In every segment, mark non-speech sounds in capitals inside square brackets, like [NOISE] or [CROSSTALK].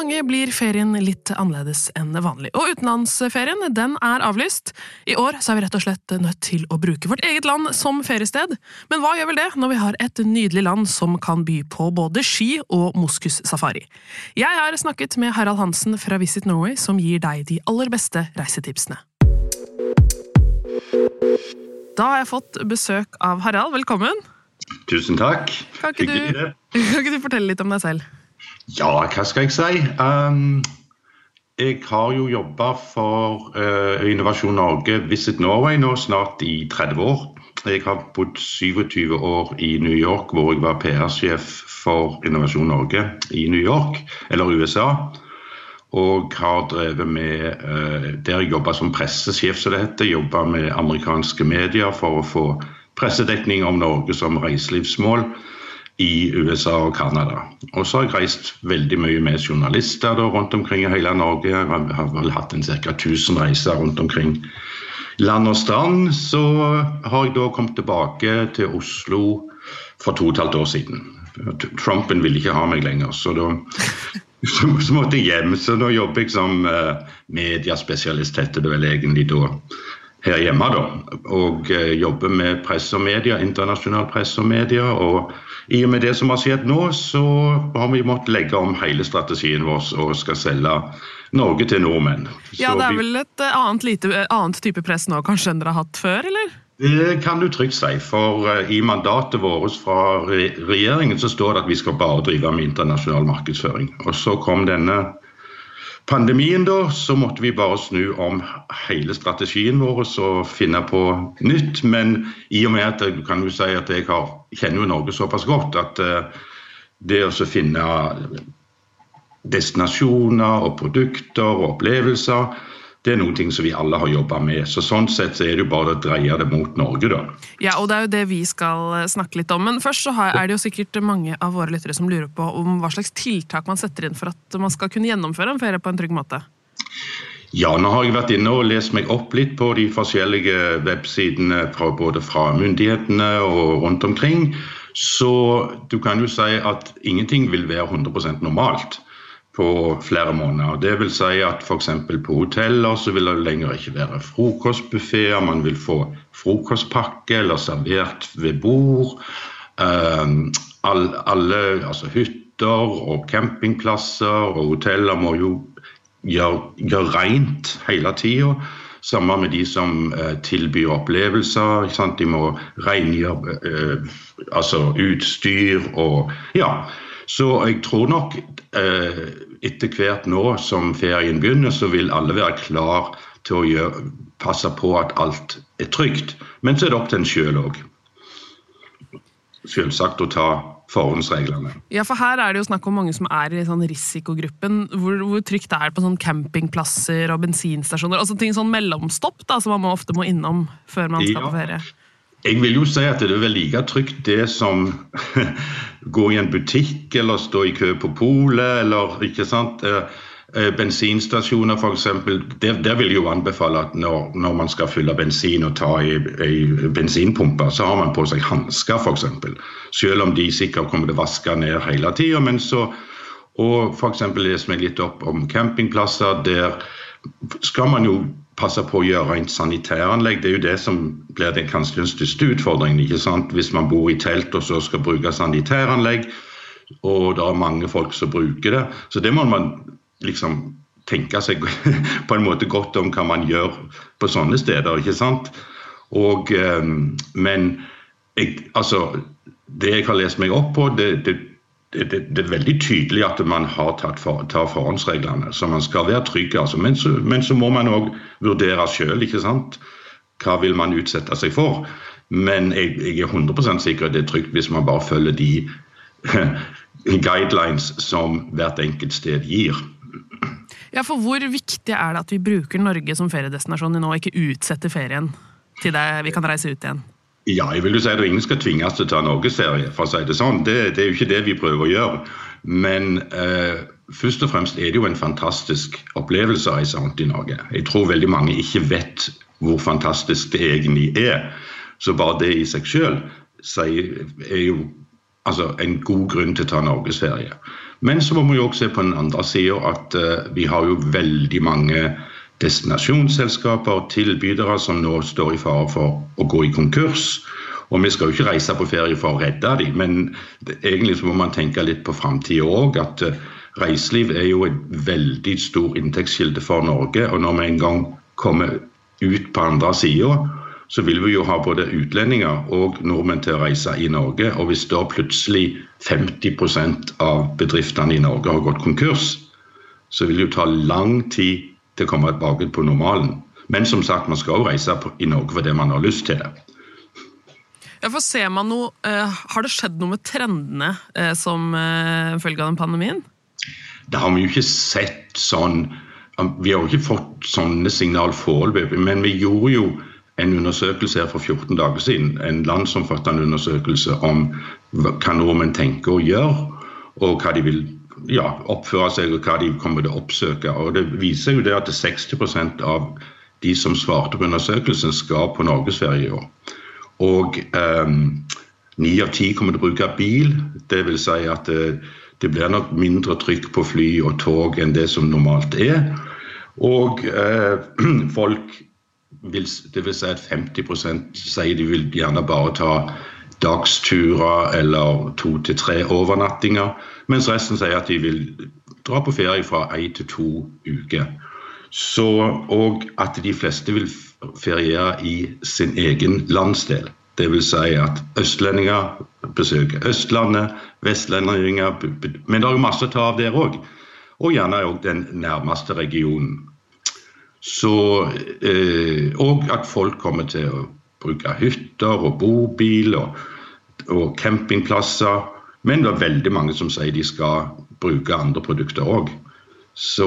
Mange blir ferien litt annerledes enn vanlig, og utenlandsferien den er avlyst. I år så er vi rett og slett nødt til å bruke vårt eget land som feriested. Men hva gjør vel det når vi har et nydelig land som kan by på både ski og moskussafari? Jeg har snakket med Harald Hansen fra Visit Norway, som gir deg de aller beste reisetipsene. Da har jeg fått besøk av Harald. Velkommen. Tusen takk. Kan ikke, du, [LAUGHS] kan ikke du fortelle litt om deg selv? Ja, hva skal jeg si? Um, jeg har jo jobba for uh, Innovasjon Norge, Visit Norway, nå snart i 30 år. Jeg har bodd 27 år i New York, hvor jeg var PR-sjef for Innovasjon Norge i New York, eller USA. Og har drevet med uh, Der jeg jobba som pressesjef, som det heter. Jobba med amerikanske medier for å få pressedekning om Norge som reiselivsmål i USA og Canada. Og så har jeg reist veldig mye med journalister da, rundt omkring i hele Norge. Jeg har vel hatt en ca. 1000 reiser rundt omkring land og strand. Så har jeg da kommet tilbake til Oslo for to og et halvt år siden. Trumpen ville ikke ha meg lenger, så da [LAUGHS] så, måtte jeg hjem. Så nå jobber jeg som uh, mediaspesialist, heter det vel egentlig da her hjemme. da, Og uh, jobber med press og media, internasjonal press og media. og i og med det som har skjedd nå, så har vi måttet legge om hele strategien vår og skal selge Norge til nordmenn. Ja, Det er vel et eh, annet, lite, eh, annet type press nå kanskje enn dere har hatt før, eller? Det kan du trygt si. For i mandatet vårt fra regjeringen så står det at vi skal bare drive med internasjonal markedsføring. Og så kom denne pandemien, da, så måtte vi bare snu om hele strategien vår og finne på nytt. Men i og med at du kan jo si at jeg har, kjenner jo Norge såpass godt at uh, det å finne destinasjoner og produkter og opplevelser det er noen ting som vi alle har jobba med. Så Sånn sett så er det jo bare å dreie det mot Norge, da. Ja, og det er jo det vi skal eh, snakke litt om. Men først så er det jo sikkert mange av våre lyttere som lurer på om hva slags tiltak man setter inn for at man skal kunne gjennomføre en ferie på en trygg måte. Ja, nå har jeg vært inne og lest meg opp litt på de forskjellige websidene fra både fra myndighetene og rundt omkring. Så du kan jo si at ingenting vil være 100% normalt på flere måneder. Det vil si at f.eks. på hoteller så vil det lenger ikke være frokostbuffeer. Man vil få frokostpakke eller servert ved bord. Um, alle, altså hytter og campingplasser og hoteller må jo gjøre, gjøre rent hele tida. Sammen med de som uh, tilbyr opplevelser. De må rengjøre uh, altså utstyr og Ja. Så jeg tror nok eh, etter hvert nå som ferien begynner, så vil alle være klar til å gjøre, passe på at alt er trygt. Men så er det opp til en sjøl òg. Selvsagt å ta forhåndsreglene. Ja, for her er det jo snakk om mange som er i sånn risikogruppen. Hvor, hvor trygt det er på sånn campingplasser og bensinstasjoner. altså ting sånn mellomstopp da, som man ofte må innom før man skal på ferie. Jeg vil jo si at det er vel like trygt det som [LAUGHS] gå i en butikk eller stå i kø på polet eller ikke sant. Eh, eh, bensinstasjoner f.eks. Der, der vil jeg jo anbefale at når, når, man skal fylle bensin og ta i, i bensinpumpa, så har man på seg hansker f.eks. Selv om de sikkert kommer til å vaske ned hele tida. Men så og f.eks. leser meg litt opp om campingplasser. Der skal man jo passe på å gjøre rent sanitæranlegg. Det er jo det som blir den kanskje den største utfordringen. ikke sant? Hvis man bor i telt og så skal bruke sanitæranlegg, og det er mange folk som bruker det. Så det må man liksom tenke seg [LAUGHS] på en måte godt om hva man gjør på sånne steder. ikke sant? Og, eh, men jeg, altså, det jeg har lest meg opp på, det, det det, det, det, er veldig tydelig at man har tatt for, tar forhåndsreglene. Så man skal være trygg. Altså. Men, så, men, så, må man òg vurdere sjøl. Hva vil man utsette seg for? Men jeg, jeg er 100 sikker at det er trygt hvis man bare følger de [LAUGHS] guidelines som hvert enkelt sted gir. Ja, for Hvor viktig er det at vi bruker Norge som feriedestinasjon nå, og ikke utsetter ferien til det vi kan reise ut igjen? Ja, jeg vil jo si at Ingen skal tvinges til å ta norgesferie. for å si Det sånn. Det, det, er jo ikke det vi prøver å gjøre. Men eh, først og fremst er det jo en fantastisk opplevelse å reise rundt i Norge. Jeg tror veldig mange ikke vet hvor fantastisk det egentlig er. Så bare det i seg selv er jo altså, en god grunn til å ta norgesferie. Men så må vi jo også se på den andre sida at eh, vi har jo veldig mange destinasjonsselskaper og tilbydere som nå står i fare for å gå i konkurs. Og vi skal jo ikke reise på ferie for å redde dem, men egentlig så må man tenke litt på framtida òg. At uh, reiseliv er jo en veldig stor inntektskilde for Norge. Og når vi en gang kommer ut på andre sida, så vil vi jo ha både utlendinger og nordmenn til å reise i Norge. Og hvis da plutselig 50% av bedriftene i Norge har gått konkurs, så vil det jo ta lang tid til å komme tilbake på normalen. Men som sagt, man skal jo reise i Norge fordi man har lyst til det. Ja, for ser man noe, uh, Har det skjedd noe med trendene uh, som uh, følge av den pandemien? Det har vi jo ikke sett sånn Vi har jo ikke fått sånne signal foreløpig, men vi gjorde jo en undersøkelse her for 14 dager siden. En landsomfattende undersøkelse om hva nordmenn tenker å gjøre, og hva de vil ja, oppføre seg og hva de kommer til å oppsøke. Og Det viser jo det at 60% av de som svarte på undersøkelsen, skal på norgesferie i år. Og ehm, ni av ti kommer til å bruke bil. Det vil si at det, det blir nok mindre trykk på fly og tog enn det som normalt er. Og eh, [CLEARS THROAT] folk vil, det vil si at 50% sier de vil gjerne bare ta dagsturer eller to til tre overnattinger. Mens resten sier at de vil dra på ferie fra én til to uker. Så, og at de fleste vil feriere i sin egen landsdel. Dvs. Si at østlendinger besøker Østlandet, vestlendinger Men det er jo masse å ta av der òg. Og gjerne òg den nærmeste regionen. Så, eh, og at folk kommer til å bruke hytter og bobil og, og campingplasser. Men det er veldig mange som sier de skal bruke andre produkter òg. Så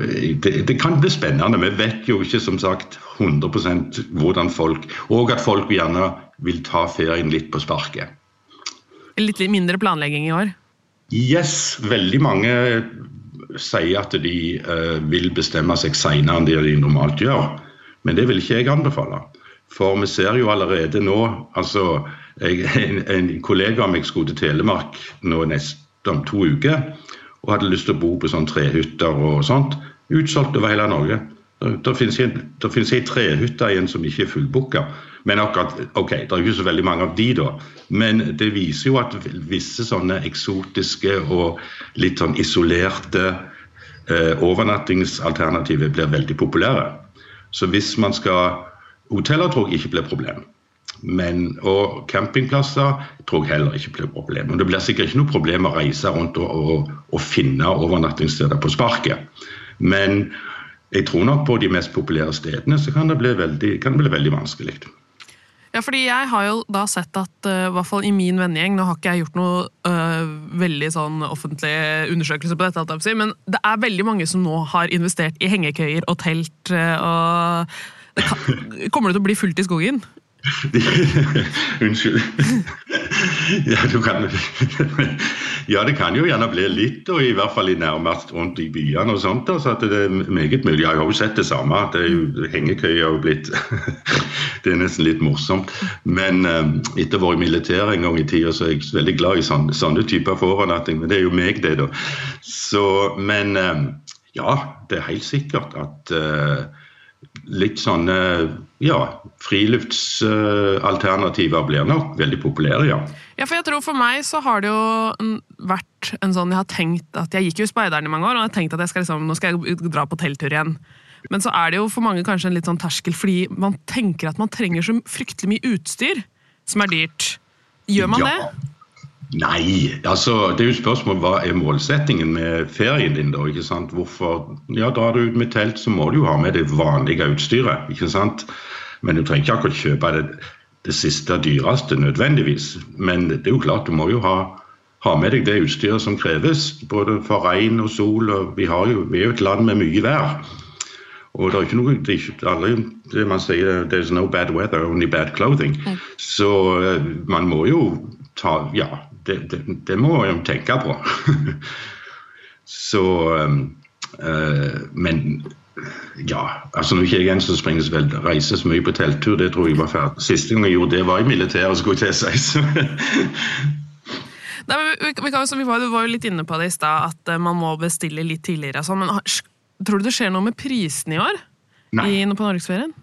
eh, det, det, kan bli spennende. Vi vet jo ikke som sagt 100% hvordan folk Og at folk gjerne vil ta ferien litt på sparket. Litt mindre planlegging i år? Yes. Veldig mange sier at de uh, vil bestemme seg senere enn det de normalt gjør. Men det vil ikke jeg anbefale. For vi ser jo allerede nå altså jeg, en, en, kollega av meg skulle til Telemark nå nest, om to uker og hadde lyst til å bo på sånn trehytter og sånt. Utsolgt over hele Norge. Det finnes ei trehytte igjen som ikke er fullbooka. Men akkurat, ok, det er ikke så veldig mange av de da. Men det viser jo at visse sånne eksotiske og litt sånn isolerte eh, overnattingsalternativer blir veldig populære. Så hvis man skal Hoteller tror jeg ikke blir problem. Men, og campingplasser tror jeg heller ikke blir problem. Og det blir sikkert ikke noe problem å reise rundt og, og, og finne overnattingssteder på sparket. Men jeg tror nok på de mest populære stedene så kan det bli veldig, det bli veldig vanskelig. Ja, fordi jeg har jo da sett at uh, hvert fall i min vennegjeng Nå har ikke jeg gjort noe uh, veldig sånn offentlig undersøkelse på dette, men det er veldig mange som nå har investert i hengekøyer og telt. Uh, og kommer det til å bli fullt i skogen? [LAUGHS] Unnskyld. [LAUGHS] ja, kan, ja, det kan jo gjerne bli litt, og i hvert fall i nærmest rundt i byene og sånt. så at det er meget mulig. Jeg har jo sett det samme. at Hengekøye har jo blitt [LAUGHS] Det er nesten litt morsomt. Men um, etter å ha vært i militæret en gang i tida, så er jeg veldig glad i sånne, sånne typer forovernatting. Men det er jo meg, det, da. Så, men um, ja, det er helt sikkert at uh, litt sånne ja, friluftsalternativer blir nok veldig populære, ja. Ja, for jeg tror for meg så har det jo vært en sånn Jeg har tenkt at jeg gikk jo Speideren i mange år, og jeg har tenkt at jeg skal liksom, nå skal jeg dra på telttur igjen. Men så er det jo for mange kanskje en litt sånn terskel, fordi man tenker at man trenger så fryktelig mye utstyr som er dyrt. Gjør man ja. det? Nei, altså det er jo spørsmål hva er målsettingen med ferien din. da, ikke sant? Hvorfor, ja, Drar du ut med telt, så må du jo ha med det vanlige utstyret. ikke sant? Men du trenger ikke akkurat kjøpe det, det siste dyreste nødvendigvis. Men det er jo klart, du må jo ha, ha med deg det utstyret som kreves, både for regn og sol. og Vi, jo, vi er jo et land med mye vær. Og det er ikke noe, det er ikke aldri, det man sier There's no bad weather, only bad clothing. Så uh, man må jo ta Ja, det, det, det må man tenke på. [LAUGHS] så uh, Men ja, altså Nå er ikke jeg en som springer så veldig, reiser så mye på telttur. Det tror jeg var ferdig. Siste gang jeg gjorde det, var i militæret, skulle jeg til si. [LAUGHS] Nei, men vi, vi, vi, var, var, jo litt inne på det i stad, at uh, man må bestille litt tidligere. Altså, men Tror du det skjer noe med prisene i år? Nei. I, på Norgesferien?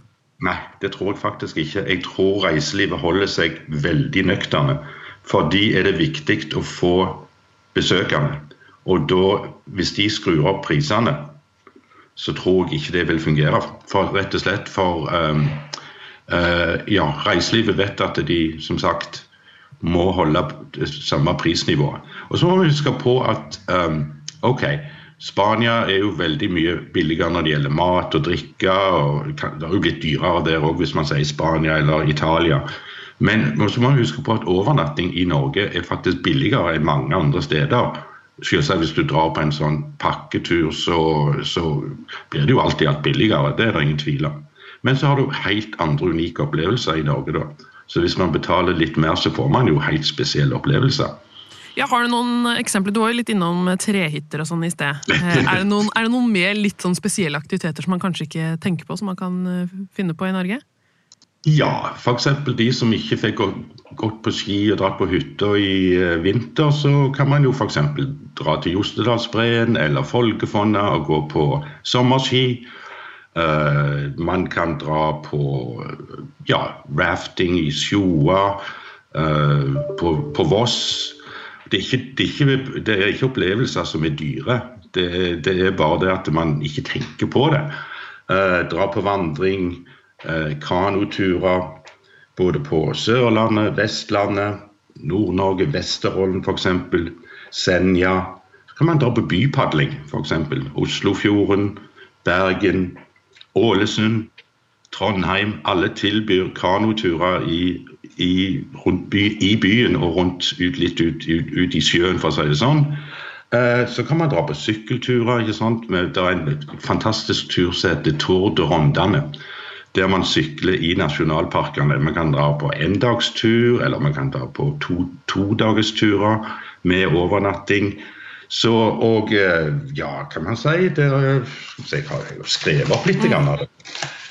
Nei, det tror jeg faktisk ikke. Jeg tror reiselivet holder seg veldig nøkterne. Fordi er det viktig å få besøkende. Og da, hvis de skrur opp prisene, så tror jeg ikke det vil fungere. For rett og slett for um, uh, Ja, reiselivet vet at de som sagt må holde samme prisnivå. Og så må vi huske på at um, OK, Spania er jo veldig mye billigere når det gjelder mat og drikke. og Det har jo blitt dyrere der òg, hvis man sier Spania eller Italia. Men så må man huske på at overnatting i Norge er faktisk billigere enn mange andre steder. Selvsagt hvis du drar på en sånn pakketur, så, så blir det jo alltid alt billigere. Det er det ingen tvil om. Men så har du helt andre unike opplevelser i Norge, da. Så hvis man betaler litt mer, så får man jo helt spesielle opplevelser. Ja, Har du noen eksempler? Du var jo litt innom trehytter og sånn i sted. Eh, er det, noen, er det noen mer litt sånn spesielle aktiviteter som man kanskje ikke tenker på, som man kan eh, finne på i Norge? Ja, f.eks. de som ikke fikk gått på ski og dratt på hytta i eh, vinter, så kan man jo f.eks. dra til Jostedalsbreen eller Folkefonna og gå på sommerski. Uh, man kan dra på ja, rafting i Sjoa, uh, på, på Voss det er, ikke, det, er ikke, det er ikke, opplevelser som er dyre. Det, det, er bare det at man ikke tenker på det. Uh, dra på vandring, kanoturer både på Sørlandet, Vestlandet, Nord-Norge, Vesterålen f.eks. Senja. Så kan man dra på bypadling, f.eks. Oslofjorden, Bergen, Ålesund, Trondheim. Alle tilbyr kanoturer i i, by, i, byen og rundt, ut, litt ut, ut, ut, i sjøen, for å si det sånn. Eh, så kan man dra på sykkelturer. ikke sant? Det er en fantastisk tur som heter Tour de Rondane. Der man sykler i nasjonalparkene. Man kan dra på endagstur, eller man kan dra på to, todagesturer med overnatting. Så, og eh, ja, kan man si det, Jeg har skrevet opp litt av det.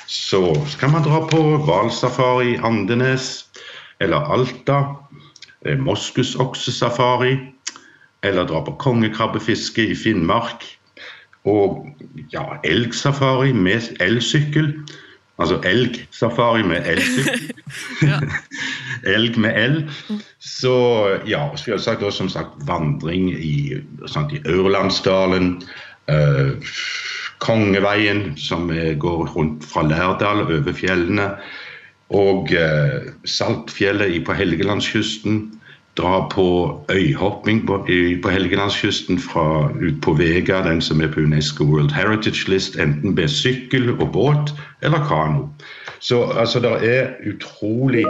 Så, kan man dra på hvalsafari Andenes eller Alta, eh, moskusoksesafari, eller dra på kongekrabbefiske i Finnmark. Og ja, elgsafari med elsykkel. Altså elgsafari med elsykkel. [LAUGHS] Elg med el. Så ja, selvsagt også som sagt vandring i, sant, i Ørlandsdalen. Eh, Kongeveien, som går rundt fra Lærdal over fjellene. Og eh, Saltfjellet på Helgelandskysten. Dra på øyhopping på, på Helgelandskysten fra ut på Vega, den som er på UNESCO World Heritage List, enten med sykkel og båt eller kano. Så altså, det er utrolig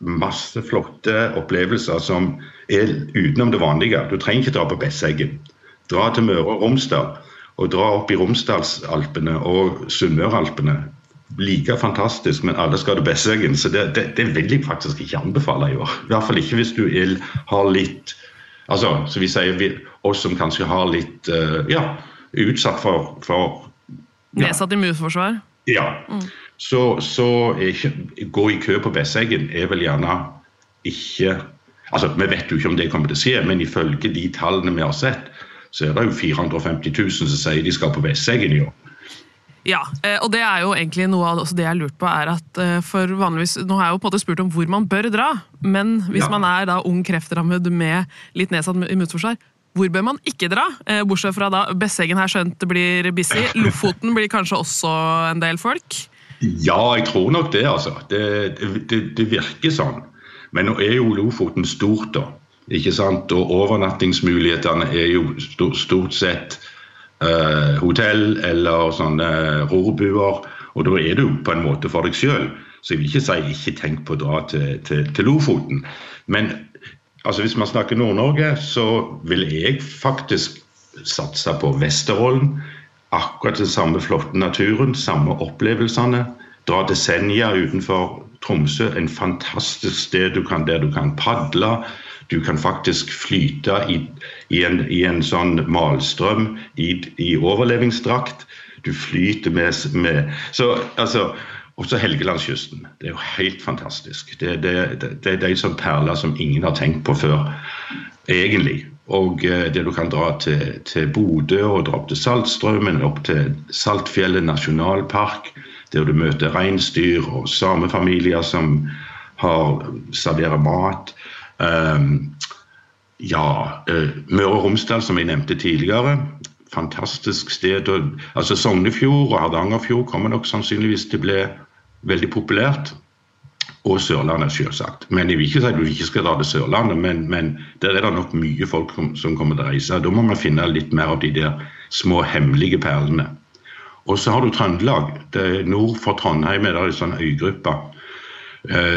masse flotte opplevelser som er utenom det vanlige. Du trenger ikke dra på Besseggen. Dra til Møre og Romsdal, og dra opp i Romsdalsalpene og Sunnmøralpene like fantastisk, men alle skal ha det beste. Så det, det, det, vil jeg faktisk ikke anbefale i år. I hvert fall ikke hvis du er, har litt Altså, så vi sier vi, oss som kanskje har litt uh, Ja, utsatt for, for ja. Nedsatt immunforsvar? Ja. Mm. Så, så ikke, gå i kø på Besseggen er vel gjerne ikke Altså, Vi vet jo ikke om det kommer til å skje, men ifølge de tallene vi har sett, så er det jo 450 000 som sier de skal på Besseggen i år. Ja, eh, og det er jo egentlig noe av det jeg har lurt på, er at eh, for vanligvis Nå har jeg jo på en måte spurt om hvor man bør dra, men hvis ja. man er da ung kreftrammet med litt nedsatt immunforsvar, hvor bør man ikke dra? Eh, bortsett fra da Besseggen her skjønt det blir busy. [LAUGHS] Lofoten blir kanskje også en del folk? Ja, jeg tror nok det, altså. Det, det, det virker sånn. Men nå er jo Lofoten stort, da. Ikke sant? Og overnattingsmulighetene er jo stort sett eh, hotell eller sånne rorbuer. Og da er du på en måte for deg sjøl. Så jeg vil ikke si ikke tenk på å dra til, til, til Lofoten. Men altså Hvis man snakker Nord-Norge, så vil jeg faktisk satse på Vesterålen. Akkurat den samme flotte naturen, samme opplevelsene. Dra til Senja utenfor Tromsø, en fantastisk sted du kan, der du kan padle. Du kan faktisk flyte i, i, en, i en, sånn malstrøm i, i overlevingsdrakt. Du flyter med, med så, altså, Også Helgelandskysten. Det er jo helt fantastisk. Det, det, det, det er de som perler som ingen har tenkt på før, egentlig. Og eh, det du kan dra til, til Bodø og dra opp til Saltstraumen, opp til Saltfjellet nasjonalpark, der du møter reinsdyr og samefamilier som har serverer mat. Um, ja, uh, Møre og Romsdal, som jeg nevnte tidligere. Fantastisk sted. Altså Sognefjord og Hardangerfjord kommer nok sannsynligvis til å bli veldig populært. Og Sørlandet, selvsagt. Men jeg vil ikke si at du ikke skal dra til Sørlandet, men, men der er det nok mye folk som kommer til å reise. Da må man finne litt mer av de der små hemmelige perlene. Og så har du Trøndelag. Nord for Trondheim er det en sånn øygruppe eh,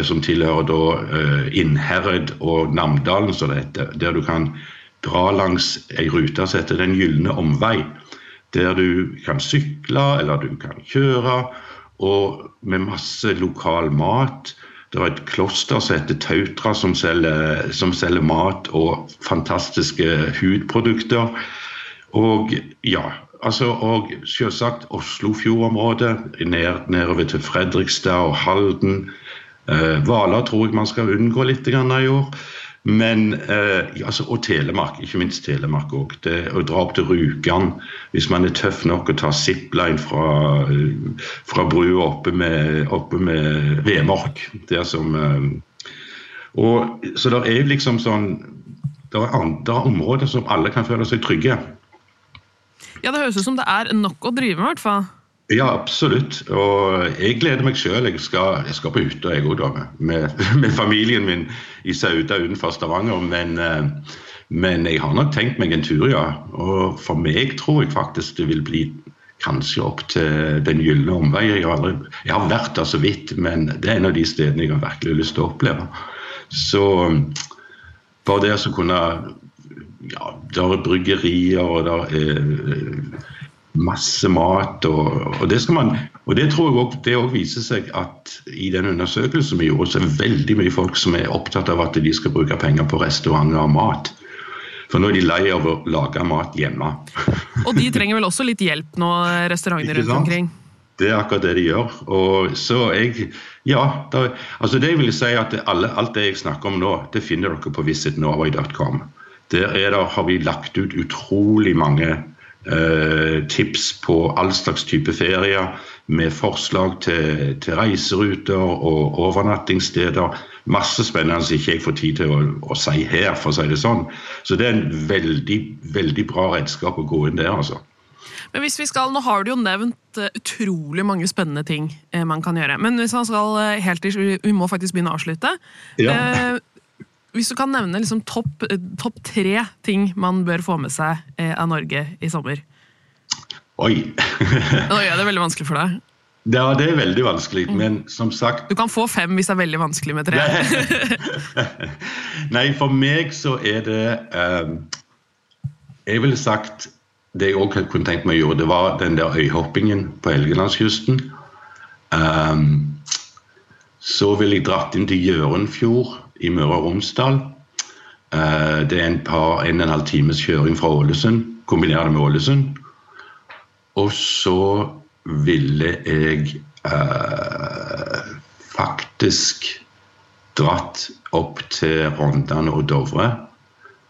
som tilhører da eh, Innherred og Namdalen, som det heter. Der du kan dra langs ei rute som heter Den gylne omvei. Der du kan sykle eller du kan kjøre, og med masse lokal mat. Det er et kloster som heter Tautra, som selger, som selger mat og fantastiske hudprodukter. Og ja, altså, og selvsagt Oslofjordområdet, ned, til Fredrikstad og Halden. Eh, Hvaler tror jeg man skal unngå litt i år. Men, eh, altså, og Telemark, ikke minst Telemark òg. Å dra opp til Rjukan hvis man er tøff nok og ta zipline fra, fra brua oppe med, oppe med Vemork. Det er som eh, og, Så det er liksom sånn Det er andre områder som alle kan føle seg trygge. Ja, det høres ut som det er nok å drive med, i hvert fall. Ja, absolutt. Og jeg gleder meg sjøl. Jeg, jeg, skal på hytta, jeg òg, med, [LAUGHS] med, familien min i Sauda utenfor Stavanger. Men, eh, men, jeg har nok tenkt meg en tur, ja. Og for meg tror jeg faktisk det vil bli kanskje opp til Den gylne omvei. Jeg har, jeg har vært der så vidt, men det er en av de stedene jeg har virkelig lyst til å oppleve. Så bare det å kunne Ja, der er bryggerier, og der er masse mat. Og, og, det, man, og det tror jeg også, det også viser seg at i den undersøkelsen vi gjorde, så er det veldig mye folk som er opptatt av at de skal bruke penger på restauranter og mat. For nå er de lei av å lage mat hjemme. Og de trenger vel også litt hjelp nå, restauranter rundt omkring? Det er akkurat det de gjør. Og så jeg, ja, da, altså det vil si at alle, Alt det jeg snakker om nå, det finner dere på visitnorway.com. Der det, har vi lagt ut utrolig mange tips på all slags type ferier, med forslag til, til reiseruter og overnattingssteder. Masse spennende som ikke jeg får tid til å, å, si her, for å si det sånn. Så det er en veldig, veldig bra redskap å gå inn der, altså. Men hvis vi skal, Nå har du jo nevnt eh, utrolig mange spennende ting eh, man kan gjøre. Men hvis man skal helt til, vi må faktisk begynne å avslutte. Ja. Hvis du kan nevne liksom topp top tre ting man bør få med seg eh, av Norge i sommer? Oi! Nå gjør det veldig vanskelig for deg. Ja, det er veldig vanskelig, mm. men som sagt Du kan få fem hvis det er veldig vanskelig med tre. [LAUGHS] Nei, for meg så er det um, Jeg ville sagt Det jeg òg kunne tenkt meg å gjøre, det var den der øyhoppingen på Helgelandskysten. Um, så ville jeg dratt inn til Gjørenfjord i Møre og Romsdal. Eh, det er en par en og en halv times kjøring fra Ålesund. kombinert med Ålesund. Og så ville jeg eh, faktisk dratt opp til Rondane og Dovre.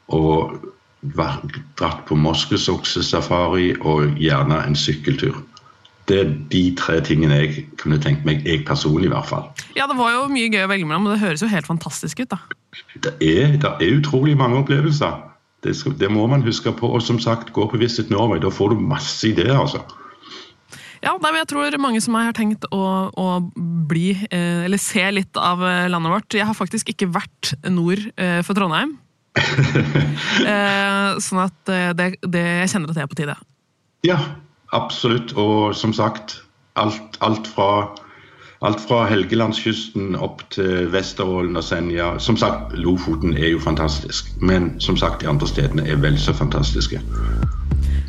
Og dratt på moskusoksesafari og gjerne en sykkeltur det er de tre tingene jeg kunne tenkt meg, jeg personlig i hvert fall. Ja, Det var jo mye gøy å velge mellom, og det høres jo helt fantastisk ut. da. Det er, det er utrolig mange opplevelser. Det, skal, det, må man huske på. Og som sagt, gå på Visit Norway. Da får du masse ideer, altså. Ja, jeg tror mange som har tenkt å, å bli, eh, eller se litt av eh, landet vårt. Jeg har faktisk ikke vært nord eh, for Trondheim. [LAUGHS] eh, sånn at det, det, jeg kjenner at det er på tide. Ja, Absolutt. Og som sagt, alt, alt fra alt fra Helgelandskysten opp til Vesterålen og Senja. Som sagt, Lofoten er jo fantastisk, men som sagt, de andre stedene er vel så fantastiske.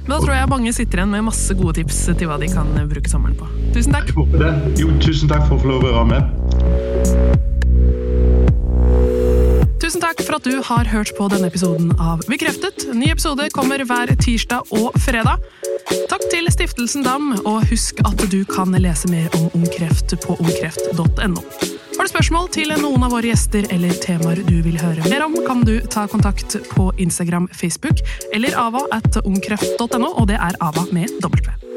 Da tror jeg mange sitter igjen med masse gode tips til hva de kan bruke sommeren på. Tusen takk. Jo, tusen takk for å få lov å være med. Tusen takk for at du har hørt på denne episoden av Bekreftet. Ny episode kommer hver tirsdag og fredag. Takk til Stiftelsen DAM, og husk at du kan lese mer om ungkreft på ungkreft.no. Har du spørsmål til noen av våre gjester eller temaer du vil høre mer om, kan du ta kontakt på Instagram, Facebook eller ava at ungkreft.no, og det er ava med W.